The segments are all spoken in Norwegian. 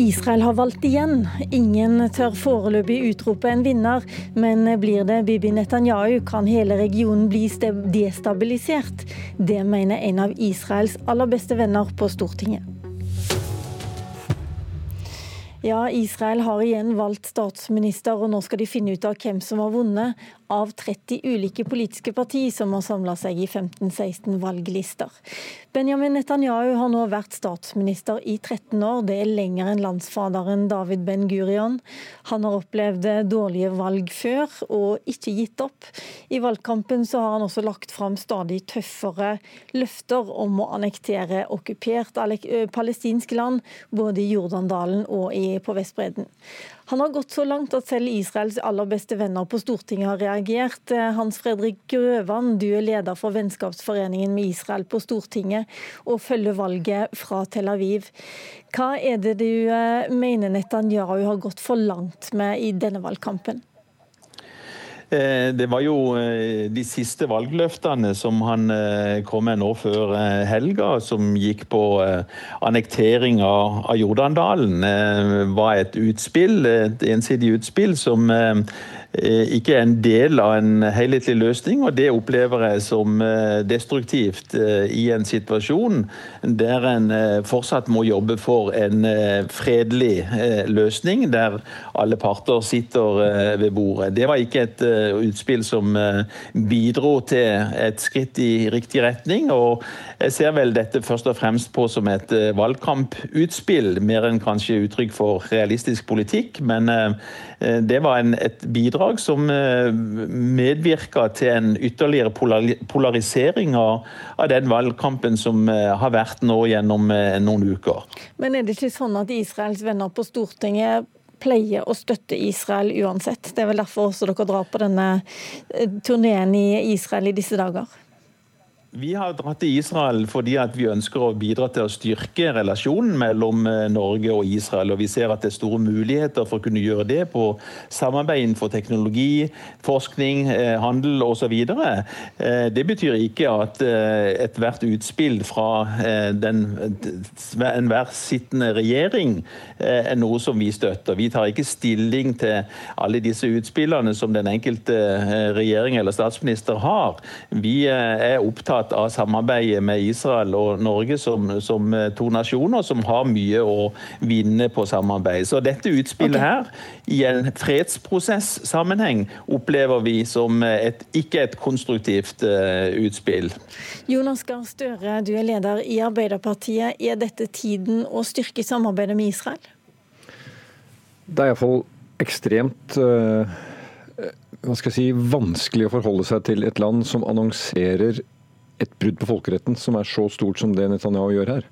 Israel har valgt igjen. Ingen tør foreløpig utrope en vinner, men blir det Bibi Netanyahu, kan hele regionen bli destabilisert. Det mener en av Israels aller beste venner på Stortinget. Ja, Israel har igjen valgt statsminister, og nå skal de finne ut av hvem som har vunnet av 30 ulike politiske partier som har samla seg i 15-16 valglister. Benjamin Netanyahu har nå vært statsminister i 13 år. Det er lenger enn landsfaderen David Ben Gurion. Han har opplevd dårlige valg før og ikke gitt opp. I valgkampen så har han også lagt fram stadig tøffere løfter om å annektere okkupert palestinsk land, både i Jordandalen og på Vestbredden. Han har gått så langt at selv Israels aller beste venner på Stortinget har reagert. Eh, Hans Fredrik Grøvan, du er leder for vennskapsforeningen med Israel på Stortinget og følger valget fra Tel Aviv. Hva er det du eh, mener Netanyahu har gått for langt med i denne valgkampen? Eh, det var jo eh, de siste valgløftene som han eh, kom med nå før helga, som gikk på annektering av Jordandalen, var et utspill, et ensidig utspill som ikke er en del av en helhetlig løsning, og det opplever jeg som eh, destruktivt eh, i en situasjon der en fortsatt må jobbe for en fredelig løsning, der alle parter sitter ved bordet. Det var ikke et utspill som bidro til et skritt i riktig retning. og jeg ser vel dette først og fremst på som et valgkamputspill, mer enn kanskje uttrykk for realistisk politikk. Men det var en, et bidrag bidrag som medvirker medvirka til en ytterligere polarisering av den valgkampen som eh, har vært nå gjennom eh, noen uker. Men er det ikke sånn at Israels venner på Stortinget pleier å støtte Israel uansett? Det er vel derfor også dere drar på denne turneen i Israel i disse dager? Vi har dratt til Israel fordi vi ønsker å bidra til å styrke relasjonen mellom eh, Norge og Israel. og Vi ser at det er store muligheter for å kunne gjøre det på samarbeid innenfor teknologi, forskning, eh, handel osv. Eh, det betyr ikke at ethvert utspill fra enhver sittende regjering er noe som vi støtter. Vi tar ikke stilling til alle disse utspillene som den enkelte regjering eller statsminister har. Vi er opptatt opptatt av samarbeidet med Israel og Norge som, som eh, to nasjoner som har mye å vinne på samarbeid. Så dette utspillet okay. her, i en fredsprosess-sammenheng, opplever vi som et, ikke et konstruktivt uh, utspill. Jonas Gahr Støre, du er leder i Arbeiderpartiet. Er dette tiden å styrke samarbeidet med Israel? Det er iallfall ekstremt uh hva skal jeg si, vanskelig å forholde seg til et land som annonserer et brudd på folkeretten som er så stort som det Netanyahu gjør her.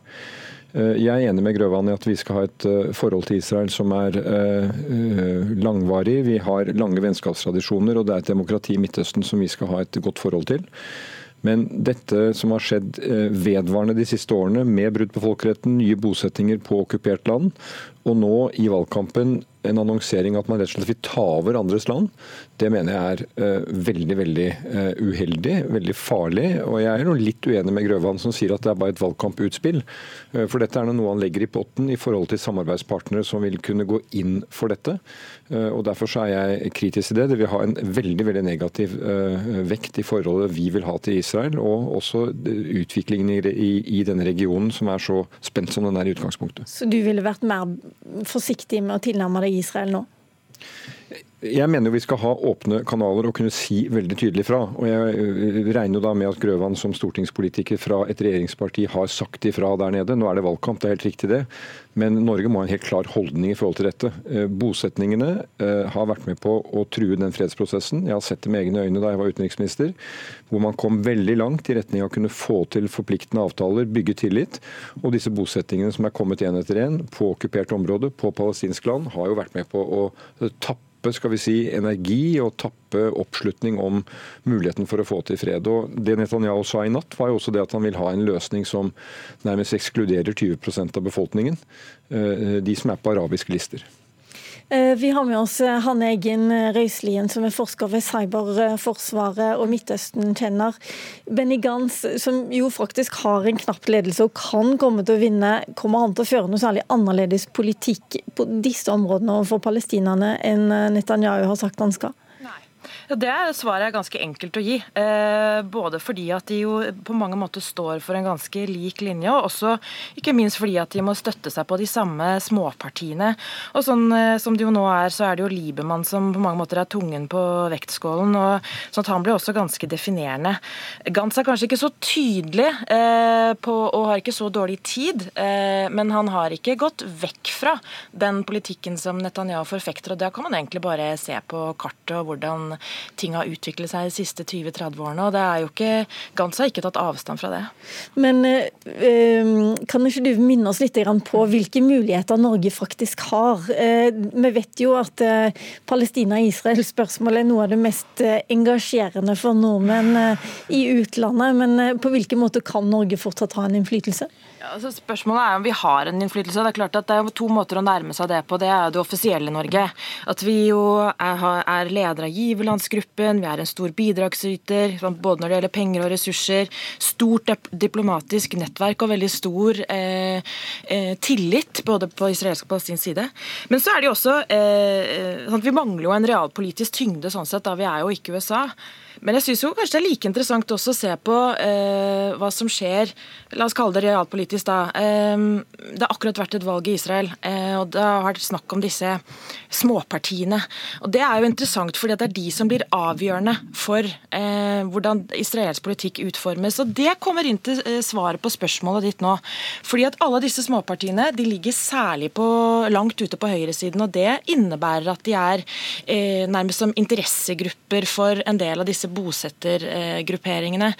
Eh, jeg er enig med Grøvan i at vi skal ha et eh, forhold til Israel som er eh, langvarig. Vi har lange vennskapstradisjoner, og det er et demokrati i Midtøsten som vi skal ha et godt forhold til. Men dette som har skjedd vedvarende de siste årene, med brudd på folkeretten, nye bosettinger på okkupert land, og nå i valgkampen en annonsering at man rett og slett vil ta over andres land, det mener jeg er uh, veldig veldig uh, uheldig, veldig farlig. Og jeg er nå litt uenig med Grøvan som sier at det er bare et valgkamputspill. Uh, for dette er noe han legger i potten i forhold til samarbeidspartnere som vil kunne gå inn for dette. Og Derfor er jeg kritisk til det. Det vil ha en veldig veldig negativ vekt i forholdet vi vil ha til Israel, og også utviklingen i, i, i denne regionen som er så spent som den er i utgangspunktet. Så du ville vært mer forsiktig med å tilnærme deg Israel nå? Jeg mener jo vi skal ha åpne kanaler og kunne si veldig tydelig fra. Og Jeg øh, regner jo da med at Grøvan som stortingspolitiker fra et regjeringsparti har sagt ifra der nede. Nå er det valgkamp, det er helt riktig det. Men Norge må ha en helt klar holdning i forhold til dette. Øh, bosetningene øh, har vært med på å true den fredsprosessen. Jeg har sett det med egne øyne da jeg var utenriksminister. Hvor man kom veldig langt i retning av å kunne få til forpliktende avtaler, bygge tillit. Og disse bosettingene som er kommet én etter én på okkupert område, på palestinsk land, har jo vært med på å tappe tappe skal vi si, energi og tappe oppslutning om muligheten for å få til fred. Og Det Netanyahu sa i natt, var jo også det at han vil ha en løsning som nærmest ekskluderer 20% av befolkningen. Eh, de som er på arabiske lister. Eh, vi har med oss eh, Hanne Eggen Røiselien, som er forsker ved Cyberforsvaret og Midtøsten-kjenner. Benny Gantz, som jo faktisk har en knapp ledelse og kan komme til å vinne, kommer han til å føre noe særlig annerledes politikk på disse områdene overfor palestinerne enn Netanyahu har sagt han skal? Ja, det svaret er ganske enkelt å gi. Eh, både fordi at de jo på mange måter står for en ganske lik linje, og også ikke minst fordi at de må støtte seg på de samme småpartiene. Og sånn eh, som det jo nå er, så er det jo Liebermann som på mange måter er tungen på vektskålen. og sånn at Han blir også ganske definerende. Gantz er kanskje ikke så tydelig eh, på, og har ikke så dårlig tid, eh, men han har ikke gått vekk fra den politikken som Netanyahu forfekter. og Det kan man egentlig bare se på kartet og hvordan ting har utviklet seg de siste 20-30 årene. og det er jo ikke, Gantz har ikke tatt avstand fra det. Men øh, kan ikke du minne oss litt på hvilke muligheter Norge faktisk har? Eh, vi vet jo at eh, Palestina-Israel-spørsmålet er noe av det mest engasjerende for nordmenn i utlandet. Men på hvilken måte kan Norge fortsatt ha en innflytelse? Ja, altså spørsmålet er om vi har en innflytelse. Det er klart at det er to måter å nærme seg det på. Det er det offisielle Norge. At vi jo er, er leder av giverlandsgruppen, vi er en stor bidragsyter både når det gjelder penger og ressurser. Stort diplomatisk nettverk og veldig stor eh, eh, tillit både på israelsk og palestinsk side. Men så er det jo også eh, sånn at Vi mangler jo en realpolitisk tyngde sånn sett, da vi er jo ikke USA. Men jeg syns kanskje det er like interessant også å se på eh, hva som skjer La oss kalle det realpolitisk, da. Eh, det har akkurat vært et valg i Israel, eh, og det har vært snakk om disse småpartiene. Og Det er jo interessant, fordi det er de som blir avgjørende for eh, hvordan israelsk politikk utformes. Og Det kommer inn til eh, svaret på spørsmålet ditt nå. Fordi at alle disse småpartiene de ligger særlig på, langt ute på høyresiden, og det innebærer at de er nærmest som interessegrupper for en del av disse bosettergrupperingene.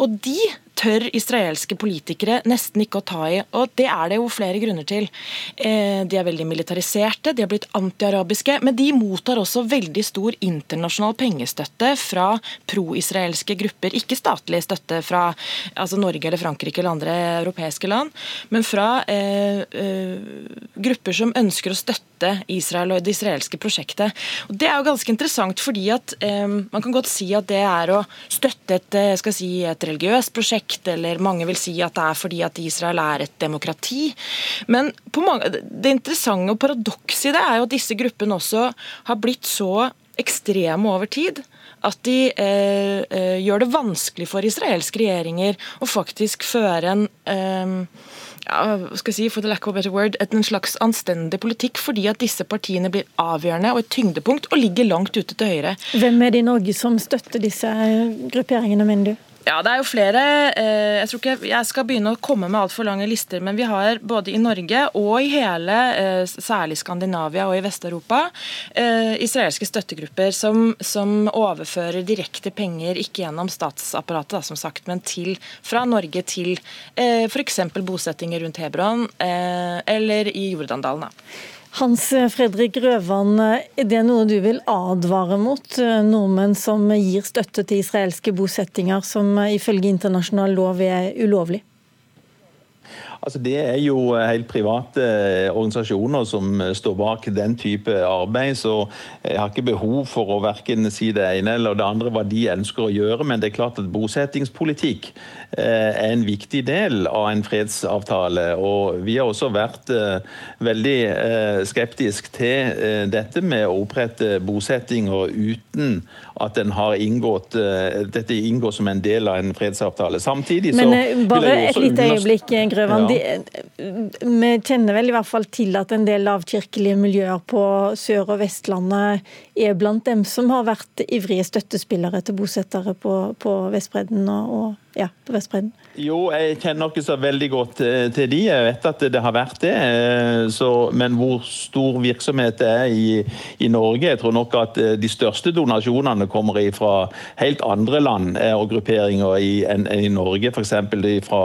Og de tør israelske politikere nesten ikke å ta i. Og det er det jo flere grunner til. Eh, de er veldig militariserte, de har blitt antiarabiske, men de mottar også veldig stor internasjonal pengestøtte fra pro-israelske grupper. Ikke statlig støtte fra altså Norge eller Frankrike eller andre europeiske land, men fra eh, eh, grupper som ønsker å støtte Israel og det israelske prosjektet. Og Det er jo ganske interessant, fordi at eh, man kan godt si at det er å støtte et, eh, skal si, et religiøst prosjekt konflikt, eller mange vil si at det er fordi at Israel er et demokrati. Men mange, det interessante og paradokset i det er jo at disse gruppene også har blitt så ekstreme over tid at de eh, eh, gjør det vanskelig for israelske regjeringer å faktisk føre en eh, ja, skal si, for the lack of a better word, en slags anstendig politikk, fordi at disse partiene blir avgjørende og et tyngdepunkt og ligger langt ute til høyre. Hvem er det i Norge som støtter disse grupperingene, mener du? Ja, det er jo flere. Eh, jeg tror ikke jeg skal begynne å komme med altfor lange lister, men vi har både i Norge og i hele, eh, særlig Skandinavia og i Vest-Europa, eh, israelske støttegrupper som, som, overfører direkte penger, ikke gjennom statsapparatet, da, som sagt, men til, fra Norge til f.eks. bosettinger rundt Hebron eller i Jordandalen. Da. Hans Fredrik Røvan, er det noe du vil advare mot, nordmenn som gir støtte til israelske bosettinger, som ifølge internasjonal lov er ulovlig? Altså, det er jo helt private eh, organisasjoner som står bak den type arbeid. Så jeg har ikke behov for å verken si det ene eller det andre hva de ønsker å gjøre. Men det er klart at bosettingspolitikk Eh, er en viktig del av en fredsavtale. Og vi har også vært eh, veldig eh, skeptisk til dette med å opprette bosettinger uten at den har inngått, dette inngår som en del av en fredsavtale. Samtidig så Men bare et lite øyeblikk, Grøvan. Ja. vi kjenner vel i hvert fall til at en del lavkirkelige miljøer på Sør- og Vestlandet er blant dem som har vært ivrige støttespillere til bosettere på, på Vestbredden og, og ja, på Vestbredden? Jo, jeg kjenner ikke så veldig godt eh, til de. Jeg vet at det har vært det. Eh, så, men hvor stor virksomhet det er i, i, Norge Jeg tror nok at eh, de største donasjonene kommer fra helt andre land og grupperinger i, enn i Norge. F.eks. fra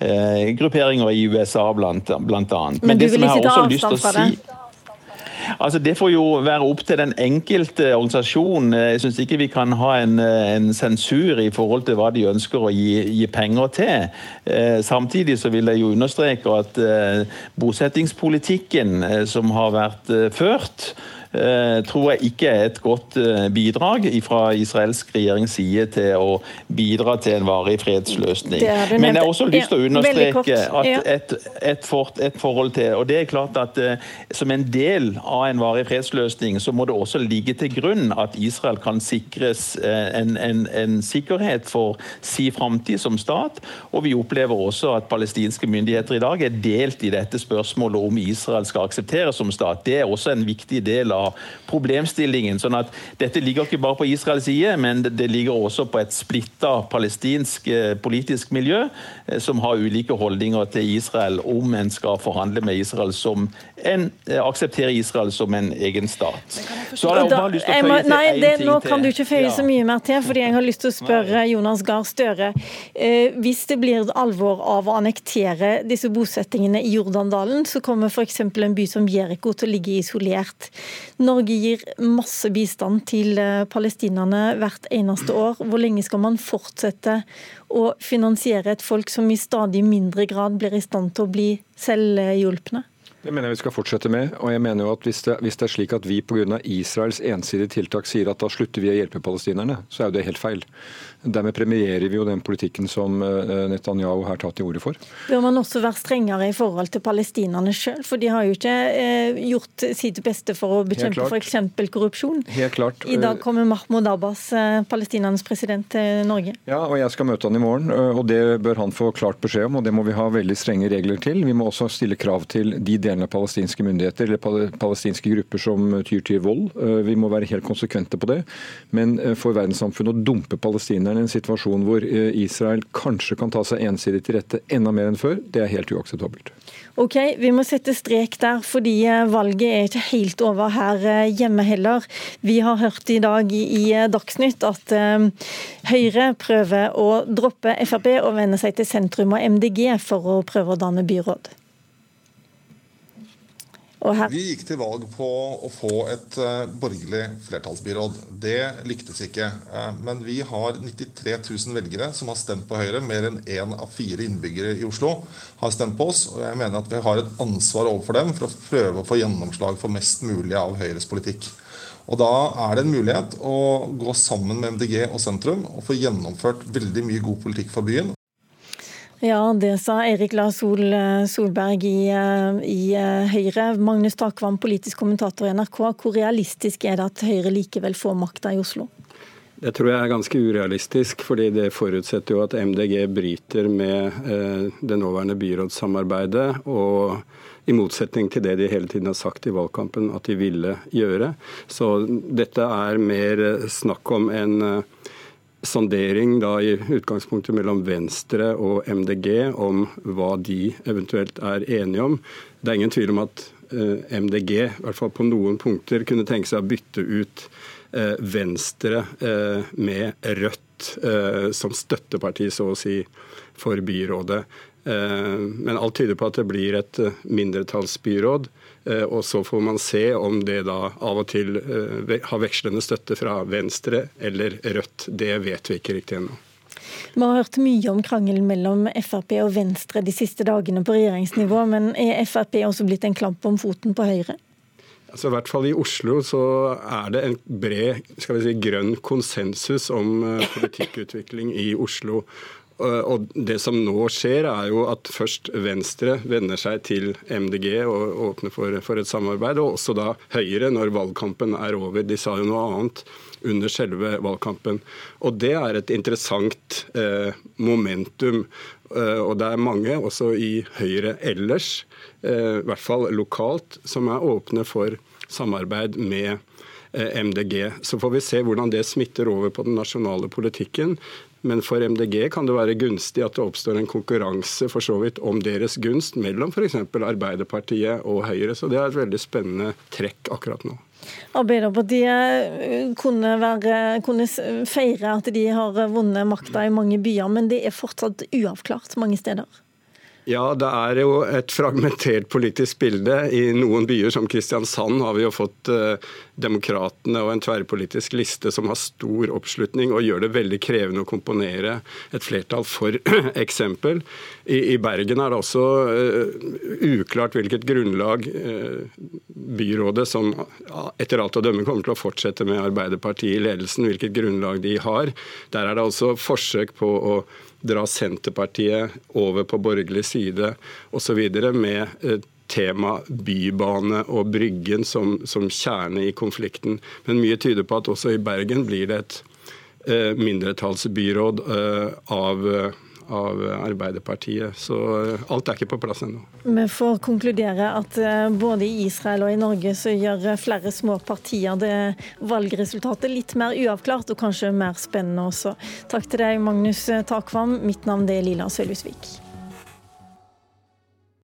eh, grupperinger i USA, blant, blant annet. Men, men som jeg har også lyst til å Si, Altså, Det får jo være opp til den enkelte organisasjon. Jeg syns ikke vi kan ha en, en, sensur i forhold til hva de ønsker å gi, gi penger til. Eh, samtidig så vil jeg jo understreke at eh, bosettingspolitikken eh, som har vært eh, ført, tror jeg ikke er et godt bidrag fra israelsk regjerings side til å bidra til en varig fredsløsning. Men jeg har også lyst til å understreke at et, et, for, et, forhold til og det er klart at Som en del av en varig fredsløsning så må det også ligge til grunn at Israel kan sikres en, en, en sikkerhet for si framtid som stat. Og vi opplever også at palestinske myndigheter i dag er delt i dette spørsmålet om Israel skal aksepteres som stat. Det er også en viktig del av problemstillingen. sånn at Dette ligger ikke bare på Israels side, men det ligger også på et splitta palestinsk eh, politisk miljø eh, som har ulike holdninger til Israel om en skal forhandle med Israel som en, aksepterer akseptere Israel som en egen stat. Så har jeg bare lyst til å føye til én ting til. Nå kan du ikke føye så mye mer til, fordi jeg har lyst til å spørre Jonas Gahr Støre. Hvis det blir alvor av å annektere disse bosettingene i Jordandalen, så kommer f.eks. en by som Jeriko til å ligge isolert. Norge gir masse bistand til eh, palestinerne hvert eneste år. Hvor lenge skal man fortsette å finansiere et folk som i stadig mindre grad blir i stand til å bli selvhjulpne? Det mener jeg vi skal fortsette med. og jeg mener jo at Hvis det, hvis det er slik at vi pga. Israels ensidige tiltak sier at da slutter vi å hjelpe palestinerne, så er jo det helt feil. Dermed premierer vi jo den politikken som eh, Netanyahu her tar til orde for. Bør man også være strengere i forhold til palestinerne sjøl? For de har jo ikke eh, gjort sitt beste for å bekjempe f.eks. korrupsjon. Helt klart. I dag kommer Mahmoud Abbas, eh, palestinernes president, til Norge. Ja, og jeg skal møte han i morgen. og Det bør han få klart beskjed om, og det må vi ha veldig strenge regler til. Vi må også stille krav til de delene av palestinske myndigheter eller palestinske grupper som tyr til vold. Vi må være helt konsekvente på det. Men for verdenssamfunnet å dumpe palestinerne i en situasjon hvor eh, Israel kanskje kan ta seg ensidig til rette enda mer enn før, det er helt uakseptabelt. Ok, Vi må sette strek der, fordi eh, valget er ikke helt over her eh, hjemme heller. Vi har hørt i dag i Dagsnytt at Høyre prøver å droppe Frp og vende seg til sentrum og MDG for å prøve å danne byråd. Vi gikk til valg på å få et uh, borgerlig flertallsbyråd. Det lyktes ikke. Uh, men vi har 93 000 velgere som har stemt på Høyre. Mer enn én av fire innbyggere i Oslo har stemt på oss. Og jeg mener at vi har et ansvar overfor dem for å prøve å få gjennomslag for mest mulig av Høyres politikk. Og Da er det en mulighet å gå sammen med MDG og sentrum og få gjennomført veldig mye god politikk for byen. Ja, det sa Erik Lars Sol, eh, Solberg i, eh, i, eh, Høyre. Magnus Takvam, politisk kommentator i NRK. Hvor realistisk er det at Høyre likevel får makta i Oslo? Det tror jeg er ganske urealistisk, fordi det forutsetter jo at MDG bryter med det nåværende byrådssamarbeidet. og i motsetning til det de hele tiden har sagt i valgkampen at de ville gjøre. Så dette er mer snakk om en sondering da i utgangspunktet mellom Venstre og MDG om hva de eventuelt er enige om. Det er ingen tvil om at eh, MDG i hvert fall på noen punkter kunne tenke seg å bytte ut eh, Venstre eh, med Rødt som støtteparti, så å si, for byrådet. Men alt tyder på at det blir et mindretallsbyråd. Eh, og så får man se om det da av og til eh, har vekslende støtte fra Venstre eller Rødt. Det vet vi ikke riktig ennå. Vi har hørt mye om krangelen mellom Frp og Venstre de siste dagene på regjeringsnivå, men er Frp også blitt en klamp om foten på Høyre? Altså, I hvert fall i Oslo så er det en bred skal vi si, grønn konsensus om eh, politikkutvikling i Oslo. Og Det som nå skjer, er jo at først Venstre vender seg til MDG og åpner for, for, et samarbeid, og også da Høyre når valgkampen er over. De sa jo noe annet under selve valgkampen. Og Det er et interessant eh, momentum. Eh, og det er mange, også i Høyre ellers, eh, i hvert fall lokalt, som er åpne for samarbeid med eh, MDG. Så får vi se hvordan det smitter over på den nasjonale politikken. Men for MDG kan det være gunstig at det oppstår en konkurranse for så vidt om deres gunst mellom f.eks. Arbeiderpartiet og Høyre. Så det er et veldig spennende trekk akkurat nå. Arbeiderpartiet eh, kunne, være, kunne feire at de har vunnet makta i mange byer, men det er fortsatt uavklart mange steder? Ja, det er jo et fragmentert politisk bilde. I noen byer som Kristiansand har vi jo fått uh, Demokratene og en tverrpolitisk liste som har stor oppslutning og gjør det veldig krevende å komponere et flertall. For eksempel, i, i Bergen er det også uh, uklart hvilket grunnlag uh, byrådet, som etter alt å dømme kommer til å fortsette med Arbeiderpartiet i ledelsen, hvilket grunnlag de har. Der er det altså forsøk på å dra Senterpartiet over på borgerlig side osv. med uh, tema Bybane og Bryggen som, som, kjerne i konflikten. Men mye tyder på at også i Bergen blir det et eh, mindretallsbyråd eh, av, av Arbeiderpartiet. Så eh, alt er ikke på plass ennå. Vi får konkludere at eh, både i Israel og i Norge så gjør flere små partier det valgresultatet litt mer uavklart og kanskje mer spennende også. Takk til deg, Magnus Takvam. Mitt navn er Lila Sølhusvik.